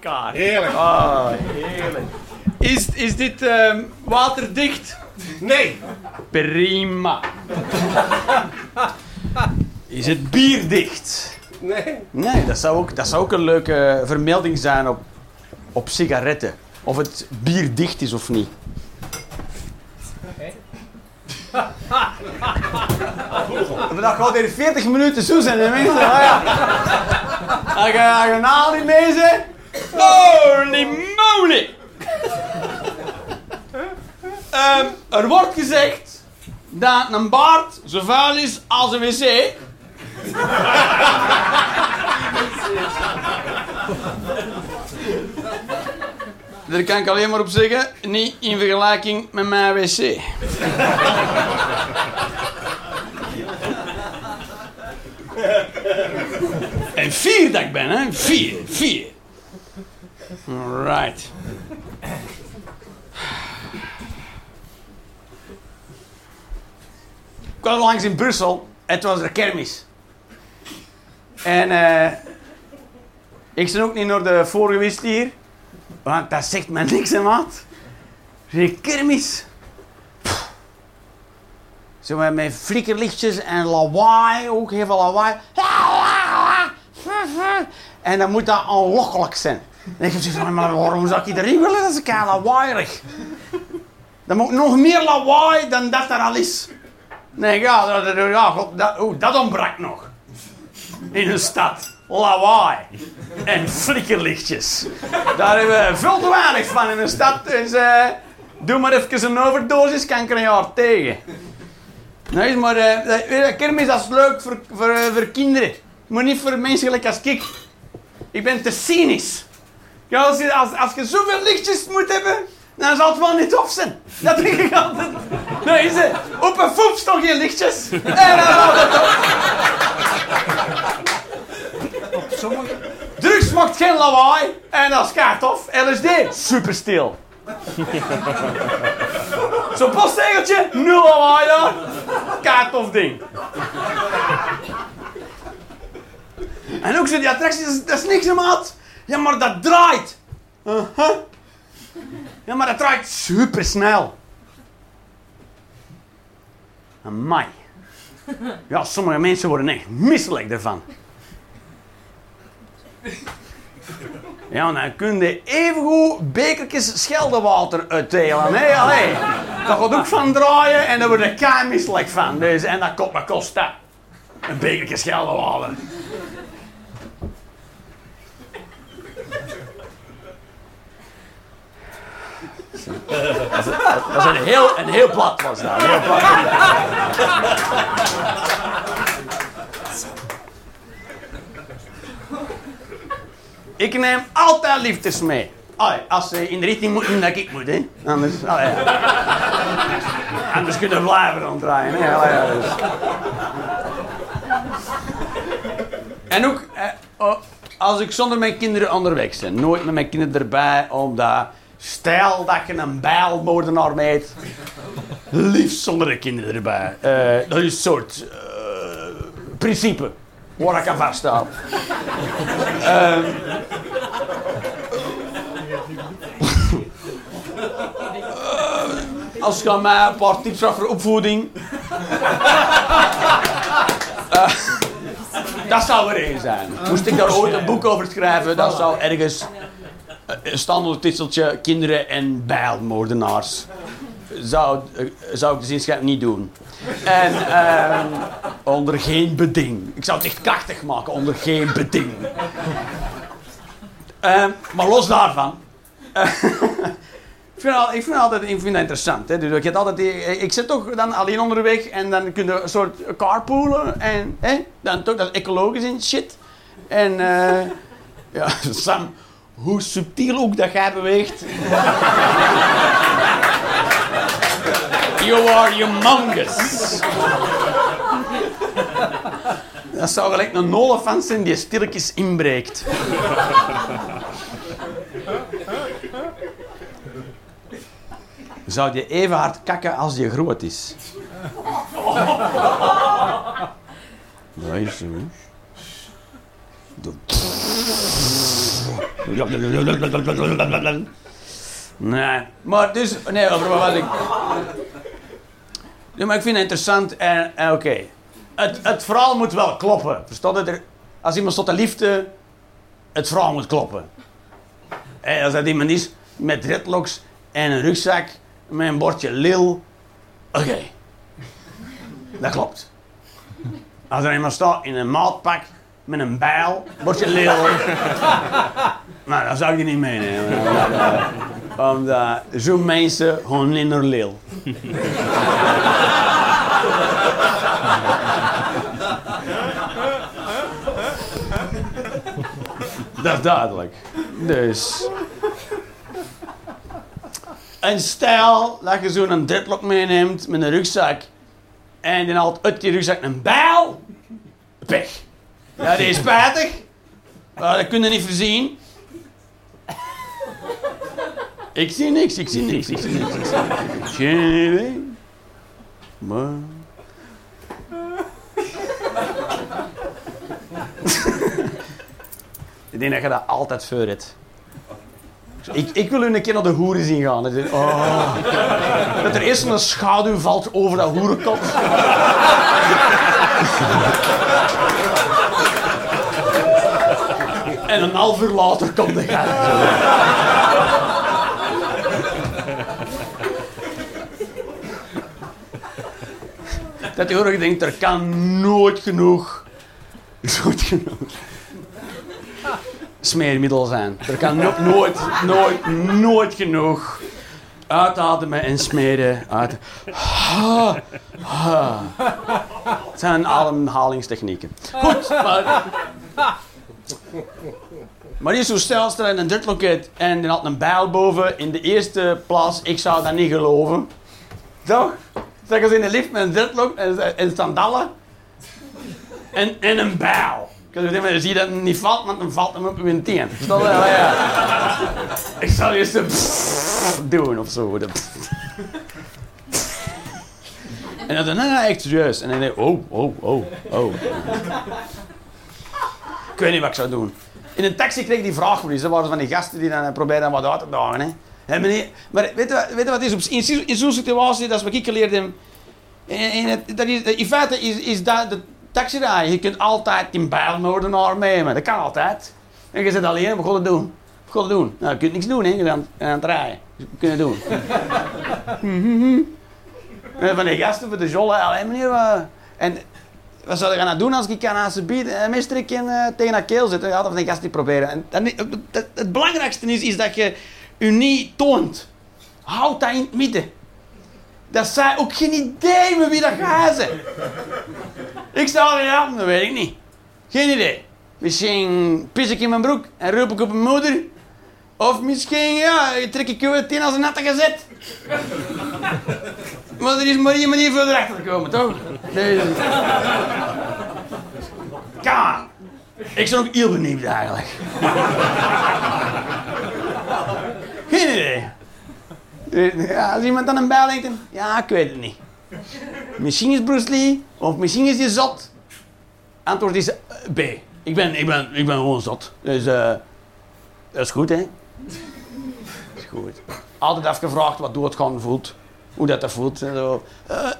elkaar. Heerlijk. Oh, heerlijk. Is, is dit ehm, waterdicht? Nee. Prima. Is het bierdicht? Nee. Nee, dat zou ook, dat zou ook een leuke vermelding zijn op, op sigaretten. Of het bierdicht is of niet. Dat gaat hier 40 minuten zo zijn, hè, mensen. Ah, ja. Als je, als je naal niet. Holy moly! Ehm, er wordt gezegd dat een baard zo vuil is als een wc. Daar kan ik alleen maar op zeggen, niet in vergelijking met mijn wc. en vier dat ik ben, hè? Vier, vier. Alright. Ik kwam langs in Brussel en het was er kermis. En eh ik ben ook niet naar de voor geweest hier. Want dat zegt me niks, hè, maat. Zeg, kermis. Zo met, met flikkerlichtjes en lawaai, ook heel lawaai. En dan moet dat aanlokkelijk zijn. En ik heb zoiets maar waarom zou ik erin willen? Dat is kei lawaaierig. Dan moet nog meer lawaai dan dat er al is. Nee, ja, dat, dat- ja dat, dat ontbrak nog. In een stad. Lawaai. En flikkerlichtjes. Daar hebben we veel te weinig van in een stad. Dus eh, doe maar even een overdosis, kan een jaar tegen. Nee, maar je, kermis dat is leuk voor, voor, eh, voor kinderen. Maar niet voor mensen als ik. Ik ben te cynisch. Ja, als, je, als, als je zoveel lichtjes moet hebben, dan zal het wel niet tof zijn. Dat denk ik altijd. Nee, is het. Op een foep geen lichtjes. En dan zal het tof. Drugs maakt geen lawaai. En dat is tof. LSD, super stil. Zo'n postzegeltje, nul lawaai daar. Kei tof ding. En ook zo die attracties, dat is, niks maat. Ja, maar dat draait. Ja, maar dat draait super snel. Amai. Ja, sommige mensen worden echt misselijk ervan. Ja, dan kun je evengoed bekertjes scheldewater uitdelen. Nee, allee. Dat gaat ook van draaien en daar word je misselijk van. Dus, en dat kost, wat kost dat? Een bekertje scheldewater. Dat is een, heel, een heel plat was dat. Ik neem altijd liefdes mee. Als ze in de richting moeten dat ik moet, hè. Anders, allee, ja. Anders kunnen we blijven ronddraaien, hè. Ja, dus. En ook, eh, oh, als ik zonder mijn kinderen onderweg ben, nooit met mijn kinderen erbij, omdat stel dat je een bijlmoordenaar meet, liefst zonder de kinderen erbij. Eh, dat is een soort eh, principe waar ik aan vaststa. Eh, als je aan mij een paar tips vraagt voor opvoeding. Dat zou er één zijn. Moest ik daar ooit een boek over schrijven, dat zou ergens eh, een standaardtiteltje kinderen en bijlmoordenaars. Zou, eh, zou ik de zinschrijf niet doen. En ehm, onder geen beding. Ik zou het echt krachtig maken, onder geen beding. Ehm, maar los daarvan. eh, ik, vind al, ik, vind altijd, ik vind interessant. Hè. Dus ik, altijd, ik zit toch dan alleen onderweg en dan kun je een soort carpoolen. En hè, dan toch, dat is ecologisch en shit. En ja, Sam, hoe subtiel ook dat jij beweegt. You are humongous. Dat zou gelijk een olifant zijn die stilletjes inbreekt. Zou je even hard kakken als je groot is? Dat is zo. Nee, maar dus, nee, over wat ik. Maar ik vind het interessant en, oké. Het, het verhaal moet wel kloppen. Verstaat het? Als iemand tot de liefde, het verhaal moet kloppen. En als dat iemand is met dreadlocks en een rugzak met een bordje lil, oké. Dat klopt. Als er iemand staat in een maatpak met een bijl, bordje lil, nou, dan zou ik die niet meenemen. Omdat, eh, zo'n mensen gewoon naar lil. Dat is duidelijk. Dus. En stel dat je zo'n deadlock meeneemt met een rugzak. En dan haalt uit die rugzak een bijl. Pech. Ja, die is spijtig. Maar dat kun je niet voorzien. Ik zie niks, ik zie niks, ik zie niks. Ik zie niks. Geen idee. Ik denk dat je dat altijd voor hebt. Ik, ik wil u een keer naar de hoeren zien gaan. Dat, oh. er eerst een schaduw valt over dat hoerenkop. En een half uur later komt de gast. Dat je ook denkt, er kan nooit genoeg, nooit genoeg smeermiddel zijn. Er kan no- nooit, nooit, nooit genoeg uitademen en smeren. Uit... Het zijn ademhalingstechnieken. Goed, maar... Maar die is zo stelsel en een dirtloket en die had een bijl boven in de eerste plaats. Ik zou dat niet geloven. Toch? Zeggen ze in de lift met een dirtlok en, en sandalen en, en een bijl. Ik kan zeggen, zie je dat het niet valt, want dan valt hem op uw teen. Ja. Ik zal eerst een doen of zo. En dan, nee, nee, echt serieus. En dan oh, oh, oh, oh. Ik weet niet wat ik zou doen. In een taxi kreeg ik die vraag voor. Er waren van die gasten die dan eh, proberen wat uit te dagen. Hè. Meneer, maar weet je, weet je wat het is? In, in zo'n situatie, dat is wat ik geleerd heb. In, in, het, dat is, in feite is, is dat de taxirijden. Je kunt altijd een bijlmoordenaar nemen. Dat kan altijd. En je zit alleen, we gaan het doen. We gaan het doen. Nou, je kunt niks doen, hè. Je bent aan, aan het rijden. Dus we kunnen het doen. En van die gasten voor de jolle. Allee, meneer, wat... En wat zou je gaan doen als ik kan aan ze bieden en meester ik in, eh, tegen haar keel zitten? Ja, dat die gasten die proberen. En, dan, het, belangrijkste is, is dat je je niet toont. Houd dat in het midden. Dat zij ook geen idee met wie dat gaat zijn. Ik er ja, dat weet ik niet. Geen idee. Misschien pis ik in mijn broek en roep ik op mijn moeder. Of misschien, ja, trek ik je het in als een natte gezet. Maar er is maar één manier voor erachter te komen, toch? Nee. Ka. Ik ben ook heel benieuwd eigenlijk. Geen idee. Ja, als iemand aan een bijl denkt, ja, ik weet het niet. Misschien is Bruce Lee, of misschien is hij zot. Antwoord is eh, B. Ik ben, ik ben, ik ben gewoon zot. Dus eh dat is goed, hè? Dat is goed. Altijd afgevraagd wat doodgaan voelt. Hoe dat, dat voelt. En zo. Eh,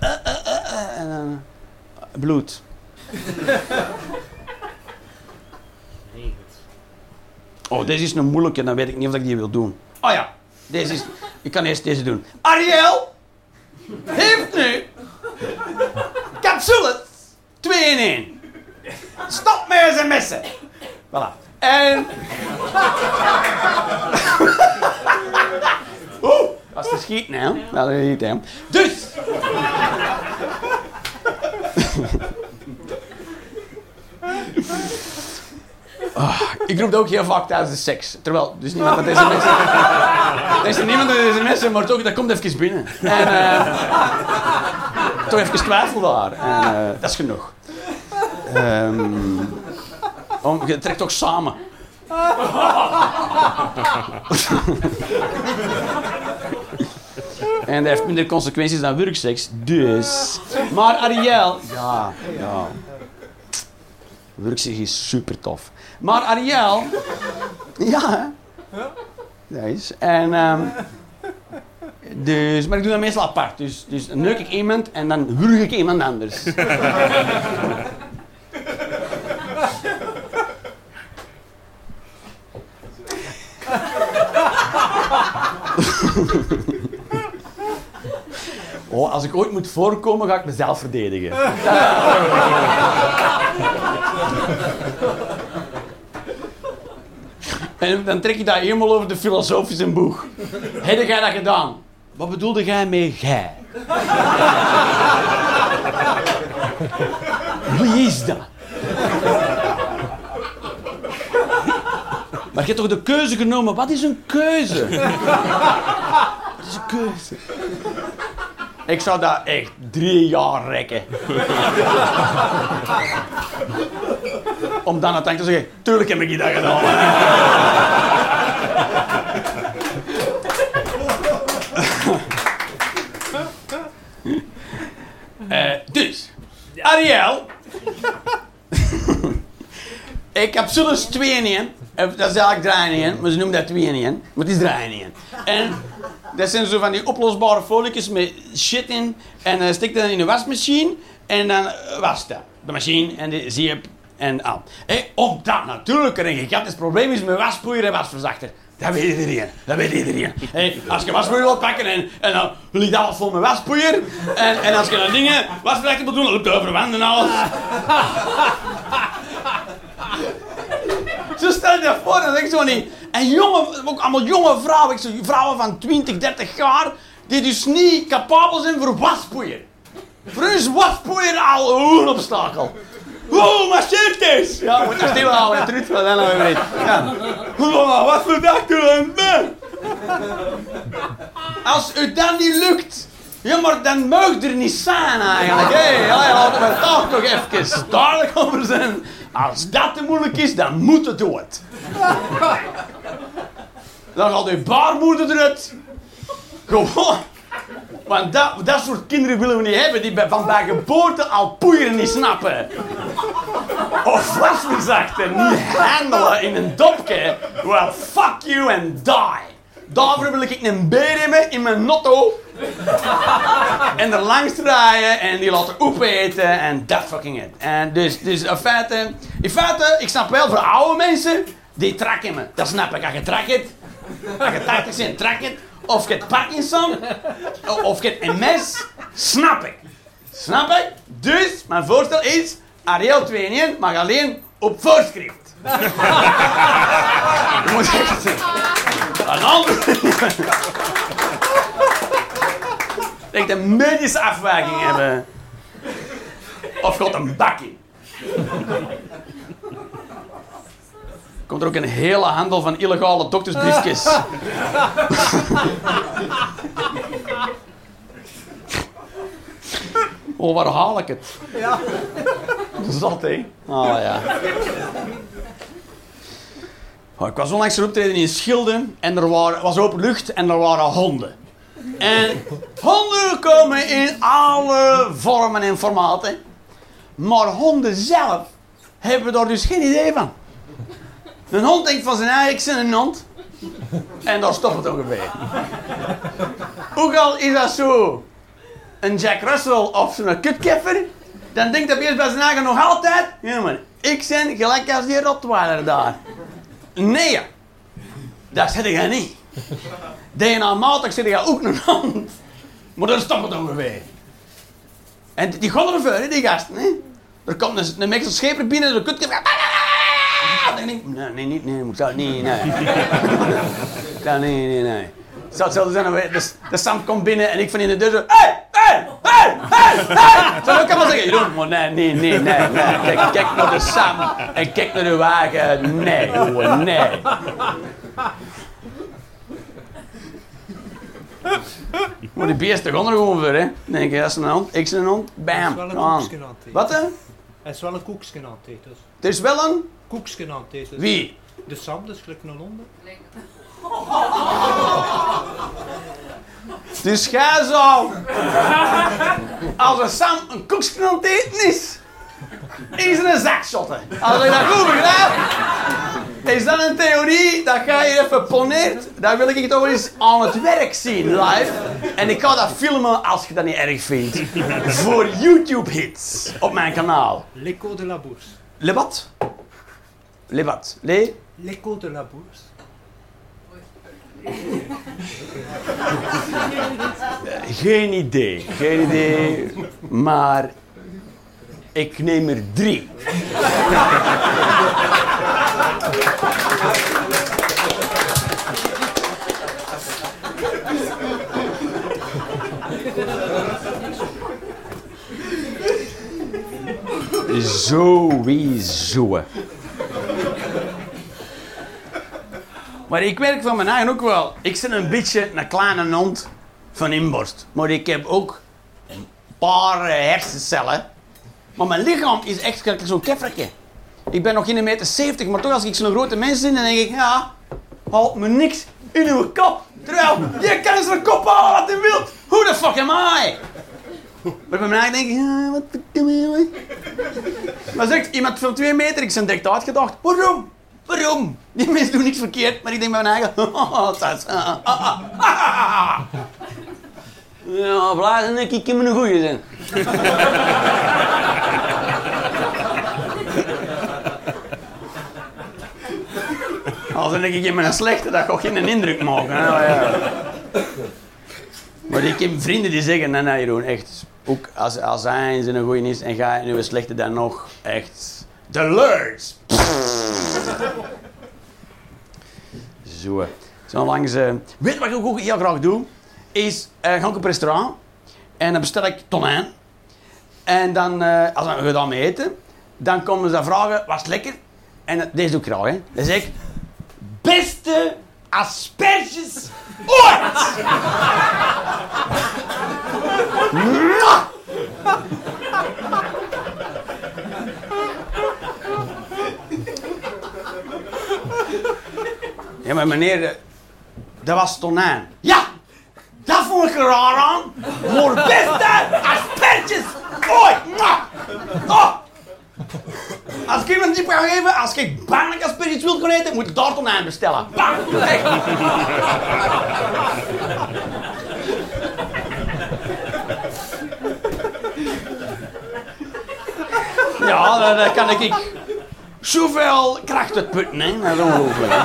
en dan bloed. Oh, deze is een moeilijke, dan weet ik niet of ik die wil doen. Oh ja, deze is... Ik kan eerst deze doen. Ariel heeft nu capsules 2 in 1. Stop met sms'en. Voilà. En... Is te schieten, hè? Dat is niet, hè? Dus... Ah, ik roep ook heel vaak tijdens de seks. Terwijl, dus niemand met deze mensen... Er is niemand met deze mensen, maar toch, dat komt even binnen. En... eh toch even twijfel daar. En, eh, dat is genoeg. Ehm, om, je trekt ook samen. en dat heeft minder consequenties dan werkseks. Dus. Maar Ariel. Ja, ja. Werkseks is super tof. Maar Ariel. Ja, hè? Is. En, ehm, dus, maar ik doe dat meestal apart. Dus, dus dan neuk ik iemand en dan wurg ik iemand anders. Oh, als ik ooit moet voorkomen, ga ik mezelf verdedigen. en dan trek je dat helemaal over de filosofische boeg. Heb jij dat gedaan? Wat bedoelde jij met gij? Wie is dat? Maar je hebt toch de keuze genomen? Wat is een keuze? Wat is een keuze? Ik zou dat echt drie jaar rekken. Om dan uiteindelijk te zeggen, tuurlijk heb ik dat gedaan. uh, dus, Ariel. ik heb zullen twee in één. Dat is eigenlijk draaien in één, maar ze noemen dat twee in één. Maar het is draaien in één. En dat zijn zo van die oplosbare folietjes met shit in. En dan stik dat in de wasmachine. En dan was dat. De machine en de zeep en al. Hey, omdat natuurlijk er een gigantisch probleem is met waspoeier en wasverzachter. Dat weet iedereen. Dat weet iedereen. Hey, als je waspoeier wilt pakken en, en dan ligt alles vol met waspoeier. En, en als je dan dingen wasverzachter moet doen, dan loopt het en alles. Zo stel je dat voor, dan denk zo niet. En jonge, ook allemaal jonge vrouwen, ik zeg, vrouwen van 20, 30 jaar, die dus niet capabel zijn voor waspoeier. Voor hun is waspoeier al een obstakel. Oh, marcheert eens! Ja, moet je stil houden, het ruut van dan nog weet. Ja. Wat voor dag doen Als u dat niet lukt, ja, maar dan mag er niet zijn eigenlijk. Hé, hey, laten we toch nog even duidelijk over zijn. Als dat te moeilijk is, dan moet het dood. Dan gaat uw baarmoeder eruit. Gewoon. Want dat, soort kinderen willen we niet hebben die van bij geboorte al poeieren niet snappen. Of wasverzachten niet handelen in een dopje. Well, fuck you and die. Daarvoor wil ik een beer hebben in mijn notto. en er langs draaien en die laten opeten en dat fucking it. En dus, dus in feite, in feite, ik snap wel voor oude mensen, die trekken me. Dat snap ik. Als je trekt, als je 80 bent, trek het. Of je hebt Parkinson, of je hebt MS, snap ik. Snap ik? Dus, mijn voorstel is, Ariel 2 in 1 mag alleen op voorschrift. Je moet echt een ander... Ik een medische afwijking hebben. Of gaat een bakje. Komt er ook een hele handel van illegale doktersbriefjes. oh, waar haal ik het? Ja. Zat, hè? Oh ja. Oh, ik was onlangs optreden in Schilde en er was open lucht en er waren honden. En honden komen in alle vormen en formaten. Maar honden zelf hebben daar dus geen idee van. Een hond denkt van zijn eigen, ik een hond. En daar stopt het ongeveer. Ook al is dat zo een Jack Russell of zo'n kutkeffer, dan denkt dat eerst bij zijn eigen nog altijd, ja maar, ik ben gelijk als die Rottweiler daar. Nee, dat zeg je niet. DNA-matig zit je ook een hand. Maar dan stopt het ongeveer. En die voor, die gasten. Hè? Er komt een, een Mexicaanse scheper binnen, de kut. Nee, nee, niet, nee, moet dat niet, nee. nee, nee, nee, nee. Het zou hetzelfde zijn, de, de Sam komt binnen en ik van in de deur zo, hey, hey, hey, hey, hey. Zou ik allemaal zeggen, Jeroen, maar nee, nee, nee, nee, nee. Kijk, kijk naar de Sam en kijk naar de wagen. Nee, jongen, nee. Maar die beesten gaan er gewoon voor, hè. Dan denk je, dat is een hond, ik ben een hond, bam. Wat, hè? Het is wel een koekje aan het eten. Is wel een... Koekje aan het eten. Wie? De Sam, dus gelijk een honden. Dus jij zou... Als een Sam een koekje aan het eten is... Is er een zakschotten. Als ik dat goed begrijp... Is dat een theorie dat jij even poneert? Dan wil ik toch eens aan het werk zien, live. En ik ga dat filmen als je dat niet erg vindt. Voor YouTube-hits op mijn kanaal. L'écho de la bourse. Le wat? Le wat? Le? L'écho de la bourse. Geen idee, geen idee. Maar ik neem er drie. Sowieso. Maar ik werk van mijn eigen ook wel. Ik ben een beetje een kleine hond van inborst. Maar ik heb ook een paar hersencellen. Maar mijn lichaam is echt zo'n keffertje. Ik ben nog geen meter 70, maar toch als ik zo'n grote mens ben, dan denk ik, ja, haalt me niks in uw kop. Terwijl, je kan zijn kop halen wat je wilt. Who the fuck am I? Maar bij mij denk ik, ja, wat doe je? Maar zegt iemand van twee meter, ik ben direct uitgedacht. Waarom? Waarom? Die mensen doen niks verkeerd, maar ik denk bij mijn eigen, oh, is, ah, ah, ah. Ja, blazen ik, heb een goeie zijn. Als dan denk ik, ik heb een slechte, dat gaat geen indruk maken. hè. Nou, ja. Maar ik heb vrienden die zeggen, nee, nee Jeroen, echt, ook als, als hij zijn een goeie is en ga nu een slechte dan nog, echt, de lurch. Zo. Zo langs... eh, Weet je wat ik ook heel graag doe? Is, eh ga ik op een restaurant en dan bestel ik tonijn. En dan, eh, als we dan mee eten, dan komen ze vragen, was het lekker? En dat- deze doe ik graag, hè. Dan zeg ik, beste asperges ooit! Ja, maar meneer, eh, dat was tonijn. Ja, dat vond ik er raar aan. Maar beste asperges ooit. Oh. Als ik iemand tip ga geven, als ik bangelijk asperges wil gaan eten, moet ik daar tonijn bestellen. Bang! Ja, daar kan ik zoveel kracht uitputten, hè. Dat is ongelooflijk. hè.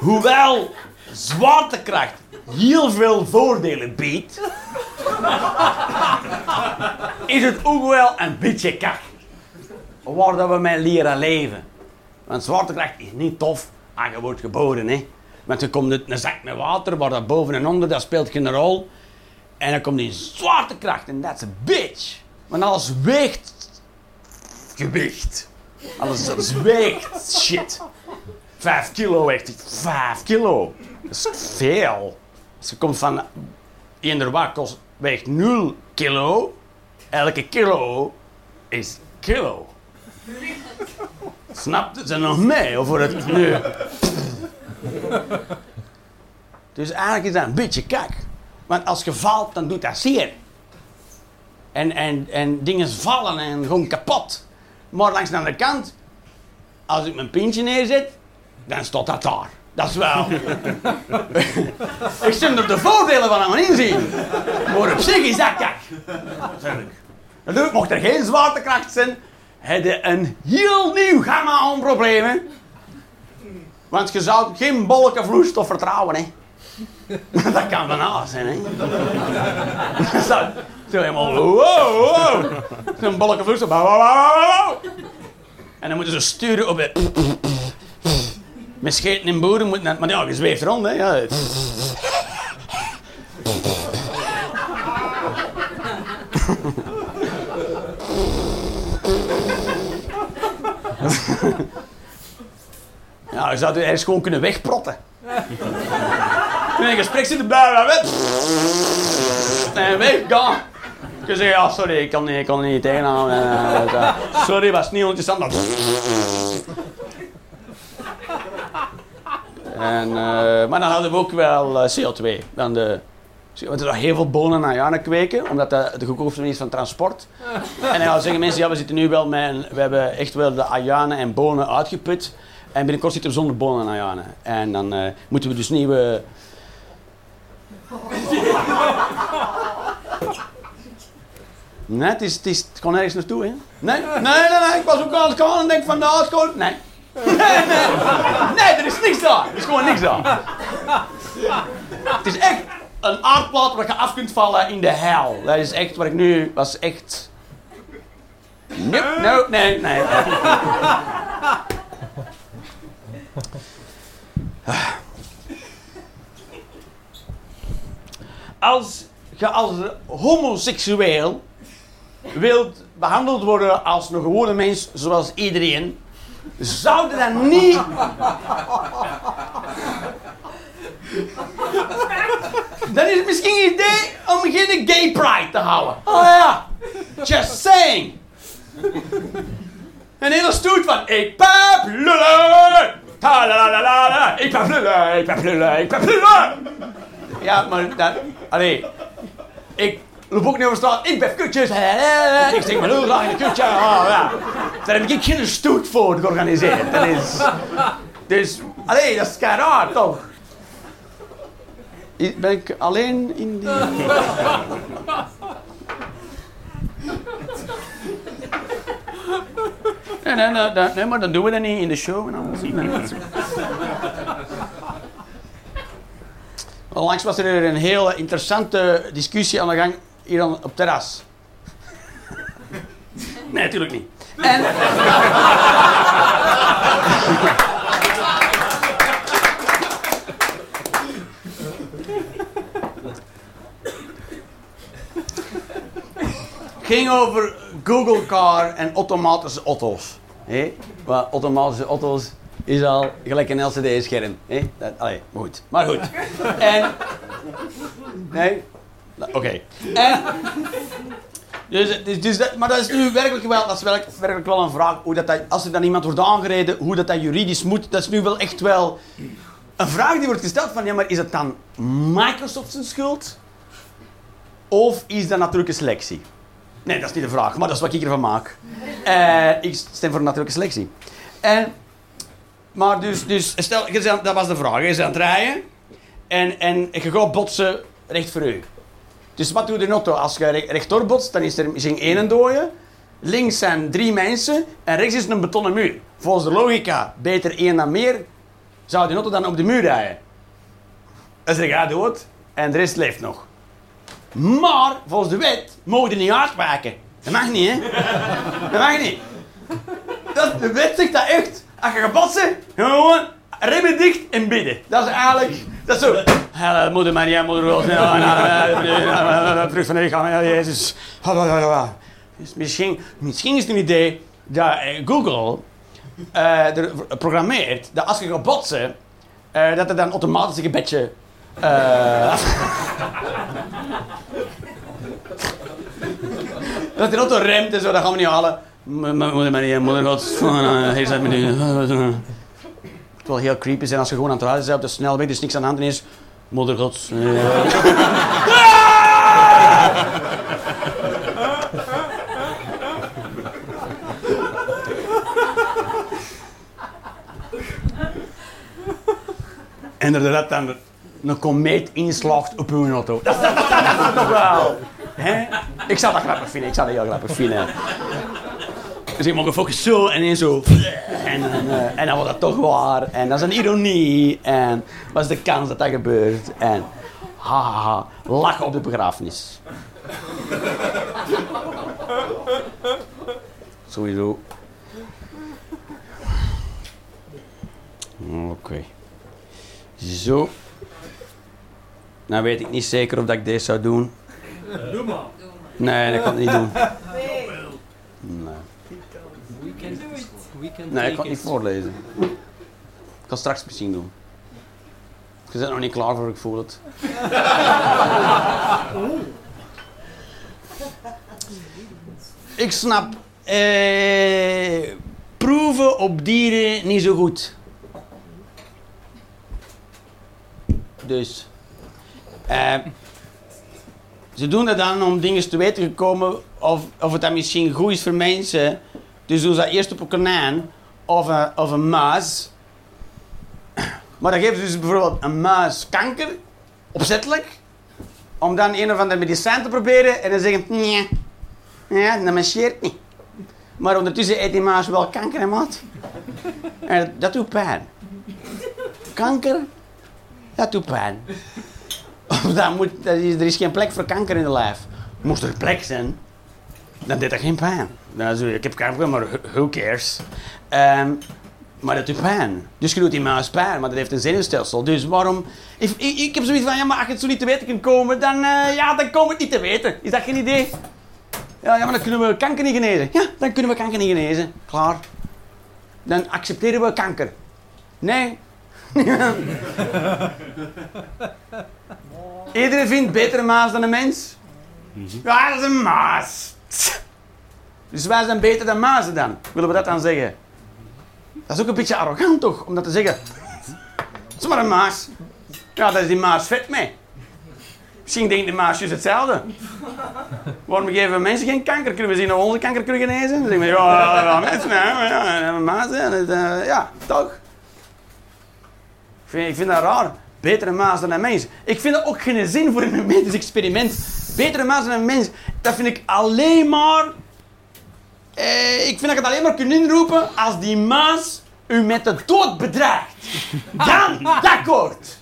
Hoewel zwaartekracht heel veel voordelen biedt, is het ook wel een beetje kak. Waar dat we mee leren leven. Want zwaartekracht is niet tof als je wordt geboren. Hè. Want er komt een zak met water, waar dat boven en onder, dat speelt geen rol. En dan komt die zwaartekracht en dat is een bitch. Want alles weegt gewicht. Alles, alles weegt shit. Vijf kilo het. Vijf kilo. Dat is veel. Je komt van eender wat kost, weegt 0 kilo. Elke kilo is kilo. Snapt het? Zijn nog mee over het nu? Dus eigenlijk is dat een beetje kak. Want als je valt, dan doet dat zeer. En, en, en dingen vallen en gewoon kapot. Maar langs de andere kant, als ik mijn pintje neerzet, dan staat dat daar. Dat is wel. ik zie er de voordelen van aan inzien. Maar op zich is dat kak. Natuurlijk. Natuurlijk, mocht er geen zwaartekracht zijn, heb je een heel nieuw gamma aan problemen. Want je zou geen bolken vloeistof vertrouwen, hè. dat kan van alles zijn, hè. zo, zo helemaal, wow, wow. Zo'n bolken vloeistof, wow, wow, wow, wow. En dan moeten ze sturen op het... Met scheten in boeren moet net... Maar ja, je zweeft rond, hè. Ja. Ja, je zou het ergens gewoon kunnen wegprotten. In een gesprek zitten blijven. En weg, gaan. Je zegt, ja, sorry, ik kan, niet- ik kan niet tegenaan. Eh, eh, sorry, was niet interessant. En, eh, maar dan hadden we ook wel eh, CO2. Dan de Dus we moeten heel veel bonen en ajuinen kweken, omdat dat de goedkoopste manier is van transport. En dan zeggen mensen, ja, we zitten nu wel met een, we hebben echt wel de ajuinen en bonen uitgeput. En binnenkort zitten we zonder bonen en ajuinen. En dan eh, moeten we dus nieuwe... Nee, het is, het is, het nergens naartoe, hè? Nee, nee, nee, nee, ik was ook aan het gaan en denk van, nou, het gewoon... Nee. Nee, nee. Nee, er is niks daar. Er is gewoon niks daar. Het is echt een aardplaat waar je af kunt vallen in de hel. Dat is echt wat ik nu... was echt... Nope, no, nee, nee. Als je als homoseksueel wilt behandeld worden als een gewone mens zoals iedereen, zou je dan niet. Dan is het misschien een idee om geen gay pride te houden. Oh ja, just saying. Een hele stoet van ik pap lullen. Ta la la la la la. Ik pap lullen, ik pap lullen, ik pap lullen. Ja, maar dat. Allee. Ik niet over straat. Ik ben kutjes. Ik steek mijn lul in de kutje. Oh, ja. Daar heb ik geen stoet voor georganiseerd. Dat is. Dus. Allee, dat is kei raar toch? Ben ik alleen in die. Nee, nee, nee, nee, maar dan doen we dat niet in de show. En alles. Nee, dat is- Onlangs was er een heel interessante discussie aan de gang hier aan- op het terras. Nee, natuurlijk niet. En... ging over Google Car en automatische auto's. Hé? Maar automatische auto's is al gelijk een LCD-scherm. Allee, maar goed. Maar goed. En... Nee? Nou, Oké. Dus, dus, dus maar dat is nu werkelijk wel, dat is werkelijk, werkelijk wel een vraag. Hoe dat, dat, als er dan iemand wordt aangereden, hoe dat, dat juridisch moet, dat is nu wel echt wel een vraag die wordt gesteld van, ja, maar is het dan Microsoft zijn schuld? Of is dat natuurlijke selectie? Nee, dat is niet de vraag, maar dat is wat ik ervan maak. Eh, ik stem voor natuurlijke selectie. En, maar dus, dus stel, dat was de vraag. Je bent aan het rijden en, en je gaat botsen recht voor u. Dus wat doet de auto? Als je re- rechtdoor botst, dan is er misschien één dode. Links zijn drie mensen en rechts is een betonnen muur. Volgens de logica, beter één dan meer, zou de auto dan op de muur rijden. Is er gaat dood en de rest leeft nog. Maar volgens de wet mogen die niet uitwijken. Dat mag niet, hè? Dat mag niet. Dat, de wet zegt dat echt. Als je gaat botsen, gewoon remmen dicht en bidden. Dat is eigenlijk... Dat is zo... Moeder Maria, Moeder God, vrucht van de lichaam, Jezus. Dus misschien, misschien is het een idee dat eh, Google eh, er programmeert dat als je gaat botsen, eh, dat er dan automatisch een gebedje... eh, Dat de auto remt en zo, dat gaan we niet halen. Moeder Maria, moeder God, hier zijn we nu. Wil heel creepy zijn als je gewoon aan het rijden bent op de snelweg, dus niks aan de hand is. Moeder God. eh. En er dat dan een komeet inslaagt op uw auto. Dat is toch wel. Hè? Ik zou dat grappig vinden, ik zou dat heel grappig vinden. Dus ik mag gefocust zo en dan zo. En, dan, eh, en dan wordt dat toch waar. En dat is een ironie. En wat is de kans dat dat gebeurt? En ha, ha, ha, lachen op de begrafenis. Sowieso. Oké. Zo. Nou weet ik niet zeker of dat ik deze zou doen. Doe maar. Nee, dat kan ik niet doen. Nee. Nee ik kan het niet voorlezen. Ik kan straks misschien doen. Je bent nog niet klaar voor, ik voel het. Ik snap eh, proeven op dieren niet zo goed. Dus. eh, ze doen dat dan om dingen te weten te komen of, of het dan misschien goed is voor mensen. Dus doen ze eerst op een konijn of een, of een. Maar dan geven ze dus bijvoorbeeld een muis kanker, opzettelijk, om dan een of ander medicijn te proberen en dan zeggen nee, ja, dat marcheert niet. Maar ondertussen eet die muis wel kanker en wat. En dat doet pijn. Kanker, dat doet pijn. Dat moet, is, er is geen plek voor kanker in de lijf. Moest er plek zijn, dan deed dat geen pijn. Dan zo, ik heb kanker, maar who cares? Ehm, maar dat doet pijn. Dus je doet die muis pijn, maar dat heeft een zenuwstelsel. Dus waarom... Ik, ik, ik heb zoiets van, ja, maar als je het zo niet te weten kunt komen, dan, uh, ja, dan komen we het niet te weten. Is dat geen idee? Ja, ja, maar dan kunnen we kanker niet genezen. Ja, dan kunnen we kanker niet genezen. Klaar. Dan accepteren we kanker. Nee. Iedereen vindt betere maas dan een mens. Ja, dat is een maas. Dus wij zijn beter dan mazen dan. Willen we dat dan zeggen? Dat is ook een beetje arrogant toch, om dat te zeggen. Het is maar een maas. Ja, daar is die maas vet mee. Misschien denkt de maasjes hetzelfde. Waarom geven we mensen geen kanker? Kunnen we zien we onze kanker kunnen genezen? Dan we, ja, ja, mensen, ja, ja, maas, ja, ja, toch? Ik vind, ik vind dat raar. Betere maas dan een mens. Ik vind dat ook geen zin voor een medisch experiment. Betere maas dan een mens. Dat vind ik alleen maar... Eh, ik vind dat je het alleen maar kunt inroepen als die maas u met de dood bedreigt. Dan, akkoord.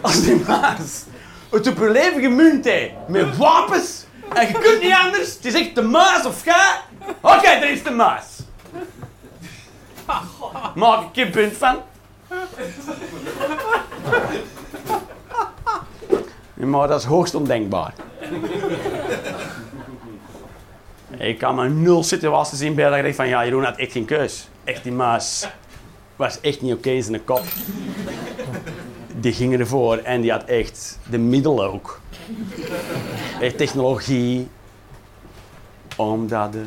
Als die maas het op je leven gemunt heeft met wapens en je kunt niet anders. Het is echt de maas of ga. Oké, okay, er is de maas. Maak ik een punt van. Maar dat is hoogst ondenkbaar. Ik kan me nul situaties zien bij dat ik van ja, Jeroen had echt geen keus. Echt die maas was echt niet oké in zijn kop. Die ging ervoor en die had echt de middelen ook. Echt technologie. Omdat de...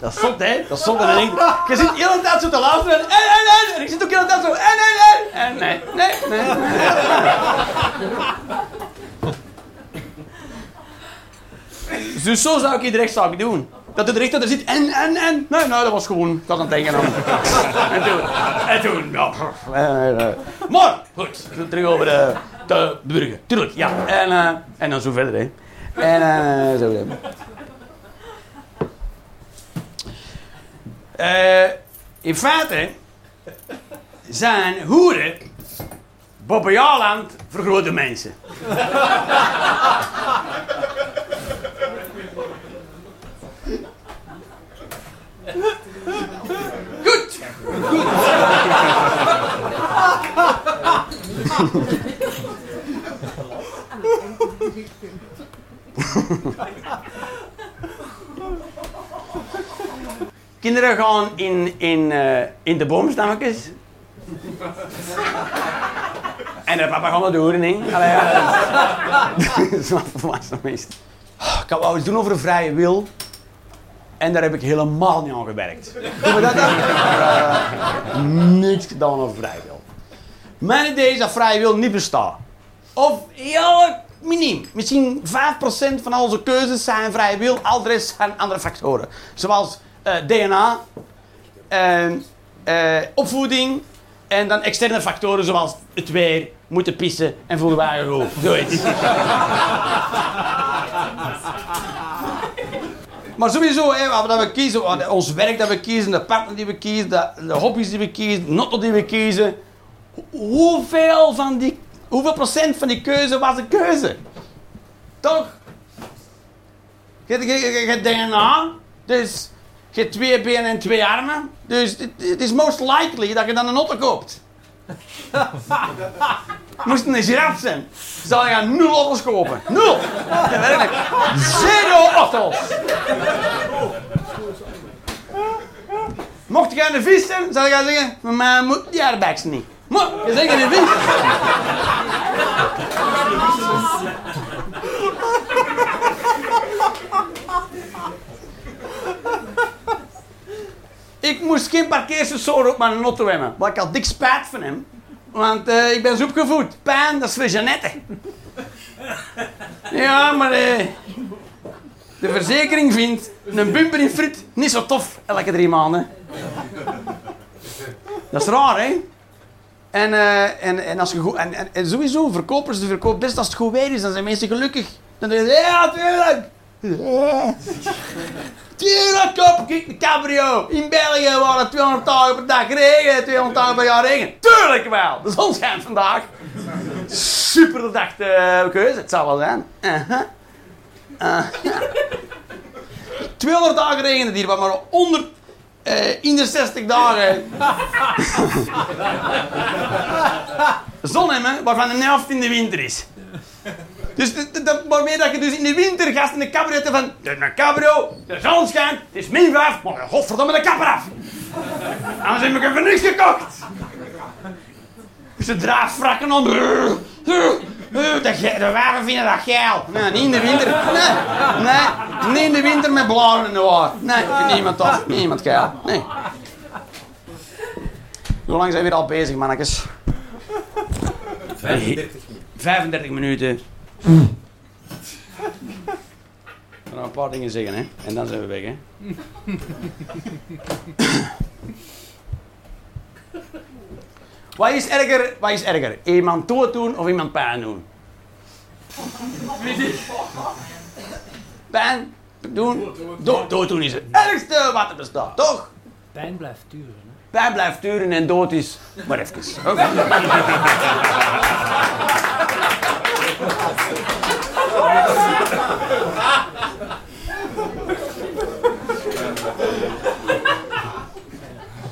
Dat zot, hè? Dat is zot. En ik, je zit de hele tijd zo te luisteren. En, en, en. Ik zit ook de hele tijd zo. En, en, en. En nee, nee, nee. Dus zo zou ik die rechtszaak doen. Dat de rechter er zit en, en, en. Nee, nou, dat was gewoon. Was aan het denken en toen, en toen, ja. Maar, goed. Terug over de, de burger. Tuurlijk, ja. En, uh, en dan zo verder, hè. En uh, zo verder. Uh, in feite zijn hoeren Bobbejaarland voor grote mensen. Goed. Goed. Kinderen gaan in, in, uh, in de boomstammetjes. en de papa gaat naar de hoeren, hè. Allee, ja. Dat is volwassen meest. Ik had wel iets doen over vrije wil. En daar heb ik helemaal niet aan gewerkt. Doen we dat dan? Uh, niks gedaan over vrije wil. Mijn idee is dat vrije wil niet bestaat. Of heel miniem. Misschien 5% van onze keuzes zijn vrije wil. Al de rest zijn andere factoren. Zoals uh, DNA, uh, opvoeding en dan externe factoren zoals het weer, moeten pissen en voelen wij goed. Zoiets. maar sowieso, hè, wat we kiezen, ons werk dat we kiezen, de partner die we kiezen, de, de hobby's die we kiezen, de notto die we kiezen. Hoeveel, van die, hoeveel procent van die keuze was een keuze? Toch? Je hebt DNA, dus je hebt twee benen en twee armen. Dus het is most likely dat je dan een otter koopt. Moest een giraf zijn, zou je nul otters kopen. Nul! Werkelijk. Zero otters. Mocht je een vis zijn, zou je zeggen, maar moet die airbags niet. Maar, je zegt een vis. moest geen parkeersensor op mijn auto hebben. Maar ik had dik spijt van hem. Want eh, ik ben zo opgevoed. Pijn, dat is voor Jeannette. Ja, maar eh, de verzekering vindt een bumper in friet niet zo tof elke drie maanden. Dat is raar, hè? En, eh, en, en, als je goed, en, en, en sowieso, verkopers de verkoop best als het goed weer is, dan zijn mensen gelukkig. Dan zeggen ze, ja, tuurlijk. Tuurlijk, kop, kijk de cabrio. In België waar het 200 dagen per dag regen, 200 dagen per jaar regen. Tuurlijk wel, de zon schijnt vandaag. Super verdachte eh, keuze, het zal wel zijn. Uh-huh. Uh-huh. 200 dagen regenen hier, maar 100 eh, in de 60 dagen. Zon hebben, waarvan de helft in de winter is. Dus dat- waarmee dat je dus in de winter gast in de cabrio hebt van... De cabrio, de zon schijnt, het is min 5, maar godverdomme de kapper af. Anders heb ik voor niks gekocht. Dus de draadvrakken om. De, de wijven vinden dat geil. Nee, niet in de winter. Nee, nee, niet in de winter met blaren in de waar. Nee, vindt niemand tof. Niemand geil. Nee. Hoe lang zijn we al bezig, mannetjes? 35 35 minuten. Ik ga nog een paar dingen zeggen, hè. En dan zijn we weg, hè. Wat is erger, wat is erger? Iemand dood doen of iemand pijn doen? Pijn doen? Dood, dood doen is het ergste wat er bestaat, toch? Pijn blijft duren. Hè? Pijn blijft duren en dood is... Maar even.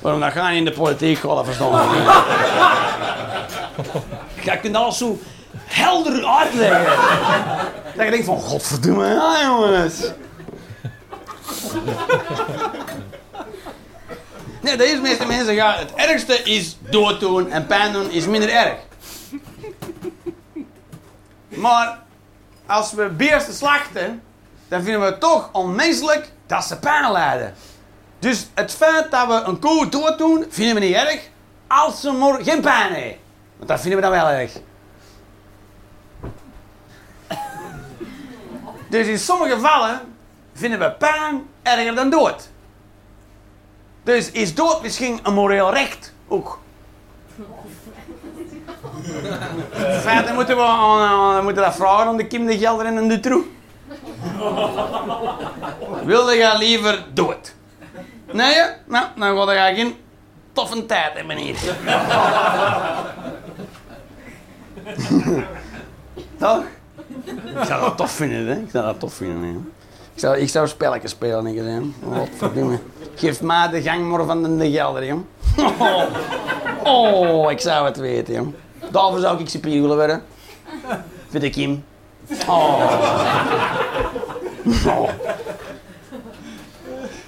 Waarom dat gaan in de politiek gewoon verstaan? Je kunt alles zo helder uitleggen. Dat je denkt van, godverdomme, ja jongens. Nee, de meeste mensen gaan. Het ergste is dooddoen en pijn doen is minder erg. Maar als we beesten slachten, dan vinden we het toch onmenselijk dat ze pijn lijden. Dus het feit dat we een koe dooddoen, vinden we niet erg, als ze maar geen pijn heeft. Want dat vinden we dan wel erg. Dus in sommige gevallen vinden we pijn erger dan dood. Dus is dood misschien een moreel recht ook? In feite moeten we, aan- aan- we moeten dat vragen aan de Kim de Gelder en de Troe. Wilde je liever dood? Nee? hè? Nou, dan ga je geen toffe tijd hebben hier. Toch? Ik zou dat tof vinden, hè? Ik zou dat tof vinden, hè? Ik zou, ik zou spelletjes spelen, ik verdomme. Geef mij de gang maar van de, de gelder, jong. Oh. oh, ik zou het weten, jong. Daarvoor zou ik cipier willen worden. Voor de Kim. Oh.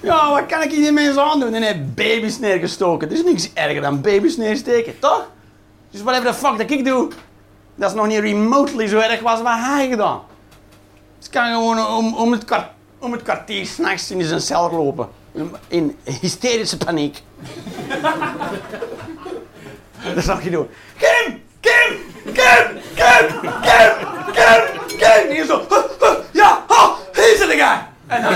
Ja, wat kan ik hier mensen aandoen? En hij baby's neergestoken. Er is niks erger dan baby's neersteken, toch? Dus whatever the fuck dat ik doe, dat is nog niet remotely zo erg was wat hij gedaan. Ik kan gewoon om, om, het, om het kwartier s'nachts in zijn cel lopen. In hysterische paniek. dat zou je doen. Kim! Kim! Kim! Kim! Kim! Kim! Kim! Hier zo. Ja! Hier zit ik aan! En dan...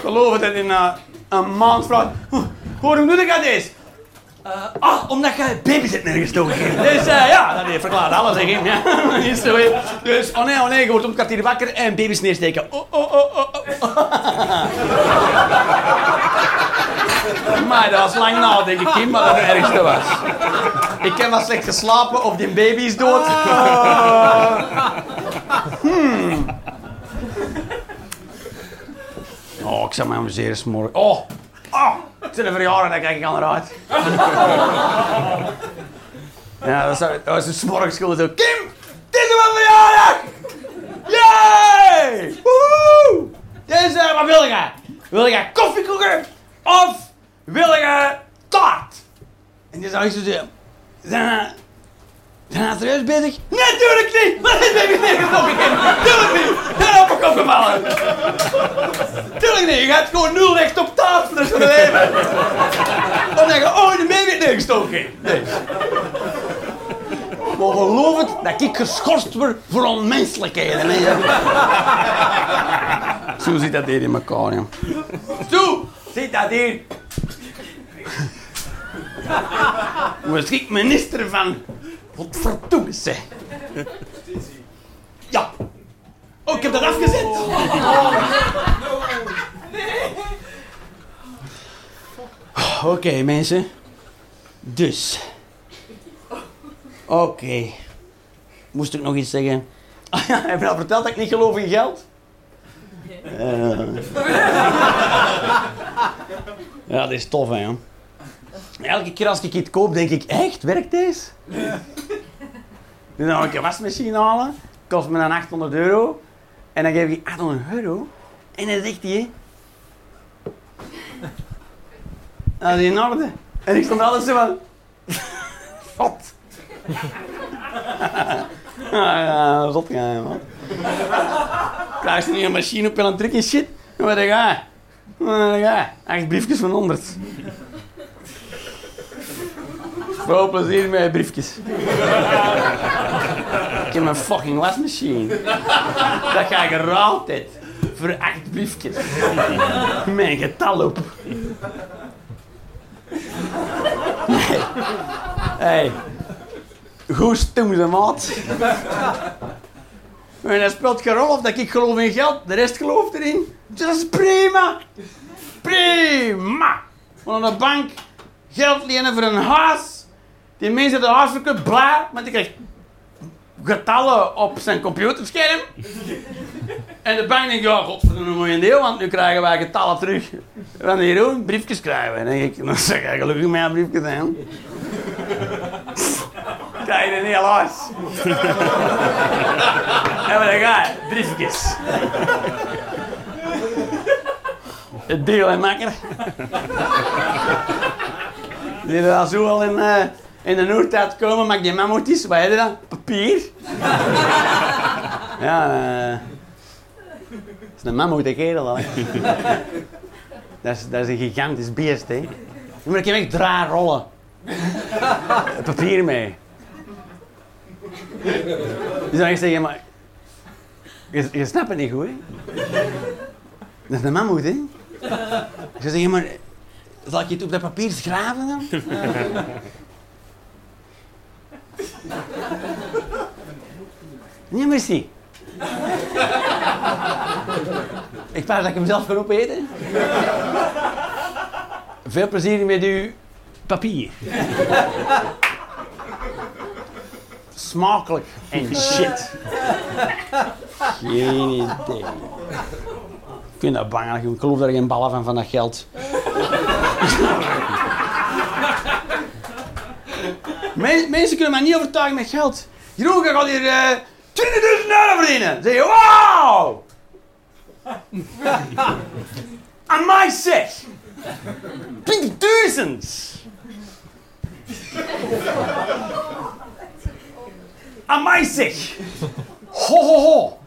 Geloof het in uh, een maand vraagt. Waarom doe ik dat eens? Eh, ah, omdat je baby's hebt neergestoken. Kim. Dus eh, ja, dat verklaart alles, hè. Ja, is zo, hè. Dus, oh nee, oh nee, je wordt om het kwartier wakker en baby's neersteken. Oh, oh, oh, oh, oh. maar dat was lang nadenken, Kim, maar dat het ergste was. Ik heb wel slecht geslapen of die baby is dood. Hmm. Oh, ik zou me amuseren morgen. Oh, is een verjaardag, daar kijk ik aan eruit. ja, dat, zou, dat was een smorgenschool zo. Kim, het is mijn verjaardag! Yay! Woehoe! Dus, eh, wat wil je? Wil je? Of wil je taart. En die zou ik zo zeggen, zijn hij serieus bezig? Natuurlijk niet! Wat is baby neergestoken kind? Tuurlijk niet! Hij op een kop gevallen! Tuurlijk niet! Je gaat gewoon nul recht op van je leven! Dan denk je, oh, de baby heeft neergestoken! Nee. Maar geloof het dat ik geschorst word voor onmenselijkheden. hè. Zo zit dat hier in elkaar, ja. Zo zit dat hier. Was ik minister van... Wat verdomme zeg. Ja. Oh, ik heb dat afgezet. Oké, mensen. Dus. Oké. Moest ik nog iets zeggen? Ah ja, heb je al verteld dat ik niet geloof in geld? Eh. ja, dat is tof, hè. Elke keer als ik iets koop, denk ik, echt, werkt deze? Dus dan ga ik een wasmachine halen, kost me dan 800 euro. En dan geef ik 800 euro. En dan zegt hij, dat is in orde. En ik stond altijd zo van, wat? ja, ja, gaan, man. Krijg je niet een machine op je aan het drukken, shit? Waar ga je? Waar ga je? Acht briefjes van 100. Veel plezier met je briefjes. Ik heb een fucking wasmachine. Dat ga ik er altijd. Voor acht briefjes. Mijn getal op. Hey. hey. Goed stoem ze, maat. En dat speelt geen rol of dat ik geloof in geld. De rest gelooft erin. Dat is prima. Prima. Want aan de bank geld lenen voor een huis. Die mensen de huis verkoopt, blij, want die krijgt getallen op zijn computerscherm. En de bank denkt, ja, godverdomme, een mooi deel, want nu krijgen wij getallen terug. Van Jeroen, briefjes krijgen dan ik, dan zeg ik, gelukkig mijn briefjes zijn. Krijg je een heel huis. en wat ga je? Briefjes. Het deel en makker. Er al zo al in, eh, in de Noordtijd komen, maak die mammoetjes. Wat heb je dan? Papier. ja, eh dat is een mammoet, een kerel al. dat, is, dat is een gigantisch beest, hè. Maar ik heb echt drie rollen. Papier mee. Dus dan ik zeggen, maar... Je, je snapt het niet goed, hè? Dat is een mammoet, hè? Ik zeg, maar... Zal ik het op dat papier schrijven dan? Nee, merci. Ik vraag dat ik hem zelf kan opeten. Veel plezier met uw papier. Smakelijk en shit. Geen idee. Ik vind dat bang. Ik geloof er geen ballen van, van dat geld. Men- mensen kunnen mij niet overtuigen met geld. Jeroen, je gaat hier eh 20.000 euro verdienen. Dan zeg je, wauw! Aan mij zeg! 20.000! Aan mij zeg! Ho, ho, ho!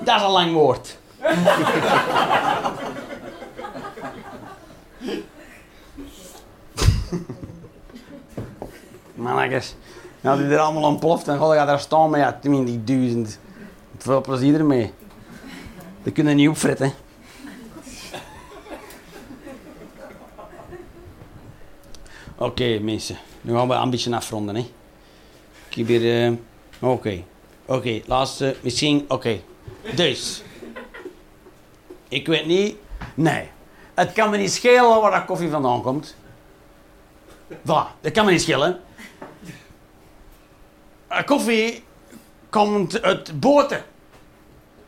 Dat is een lang woord. Mannetjes. Nou, die er allemaal ontploft en god, gaat daar staan met ja, 20.000. Veel plezier ermee. Dat kunnen niet opfretten. Oké, mensen. Nu gaan we een beetje afronden, hè. Ik heb hier... eh, Oké. Oké, laatste. Misschien... Oké. Dus. Ik weet niet... Nee. Het kan me niet schelen waar dat koffie vandaan komt. Voilà. Dat kan me niet schelen. Eh, koffie komt uit boten.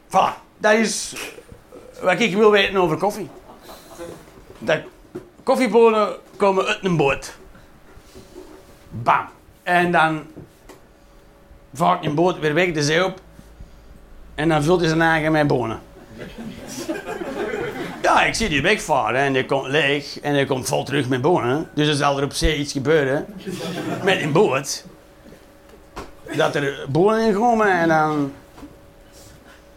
Voilà. Dat is wat ik wil weten over koffie. Dat koffiebonen komen uit een boot. Bam. En dan vaart een boot weer weg de zee op. En dan vult hij zijn eigen met bonen. Ja, ik zie die wegvaren en die komt leeg en die komt vol terug met bonen. Dus er zal er op zee iets gebeuren met een boot. Dat er bonen in komen en dan...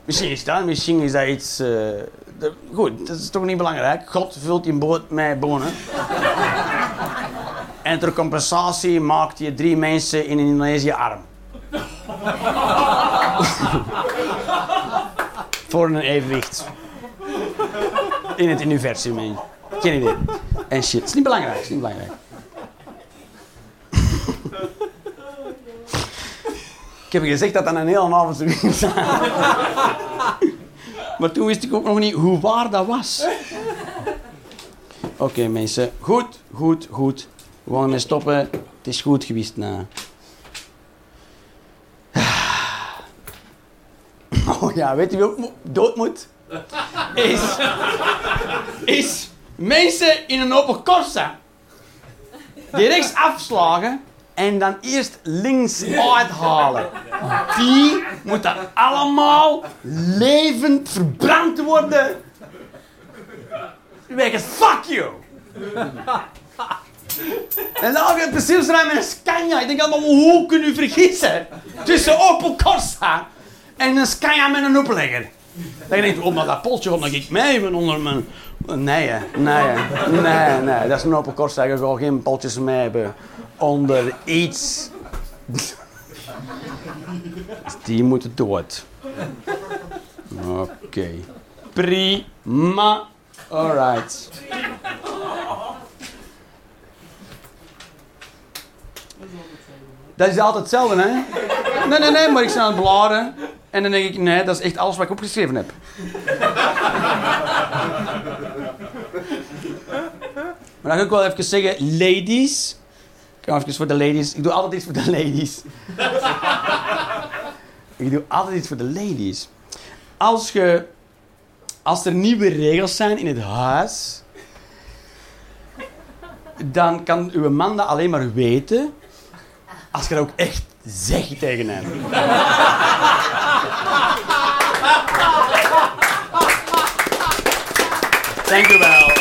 Misschien is dat, misschien is dat iets... eh, goed, dat is toch niet belangrijk. God vult die boot met bonen. en ter compensatie maakt je drie mensen in Indonesië arm. Voor een evenwicht. In het universum. Geen idee. En shit. Het is niet belangrijk. Het is niet belangrijk. Ik heb je gezegd dat dat een hele avond zou ging zijn. maar toen wist ik ook nog niet hoe waar dat was. Oké mensen. Goed, goed, goed. We gaan ermee stoppen. Het is goed geweest. Nou. Oh ja, weet je wie ook dood moet? Is, is mensen in een open Corsa. Die rechts afslagen en dan eerst links uithalen. Die moeten allemaal levend verbrand worden. Wegens fuck you. En dan gaat het precies rijden met een Scania. Ik denk allemaal, hoe kun je vergissen tussen Opel Corsa en een Scania met een openlegger? Dan denk je, oh, maar dat poltje wat ik mee hebben onder mijn... Nee, nee, nee, nee. Dat is een Opel Corsa. Je gaat geen poltjes mee hebben onder iets. Die moeten dood. Oké. Prima. Alright. Dat is altijd hetzelfde, hè? Nee, nee, nee, maar ik sta aan het bladeren. En dan denk ik, nee, dat is echt alles wat ik opgeschreven heb. Maar dan ga ik wel even zeggen, ladies. Voor de ladies. Ik doe altijd iets voor de ladies. ik doe altijd iets voor de ladies. Als, je, als er nieuwe regels zijn in het huis, dan kan uw man dat alleen maar weten als je dat ook echt zegt tegen hem. Dank u wel.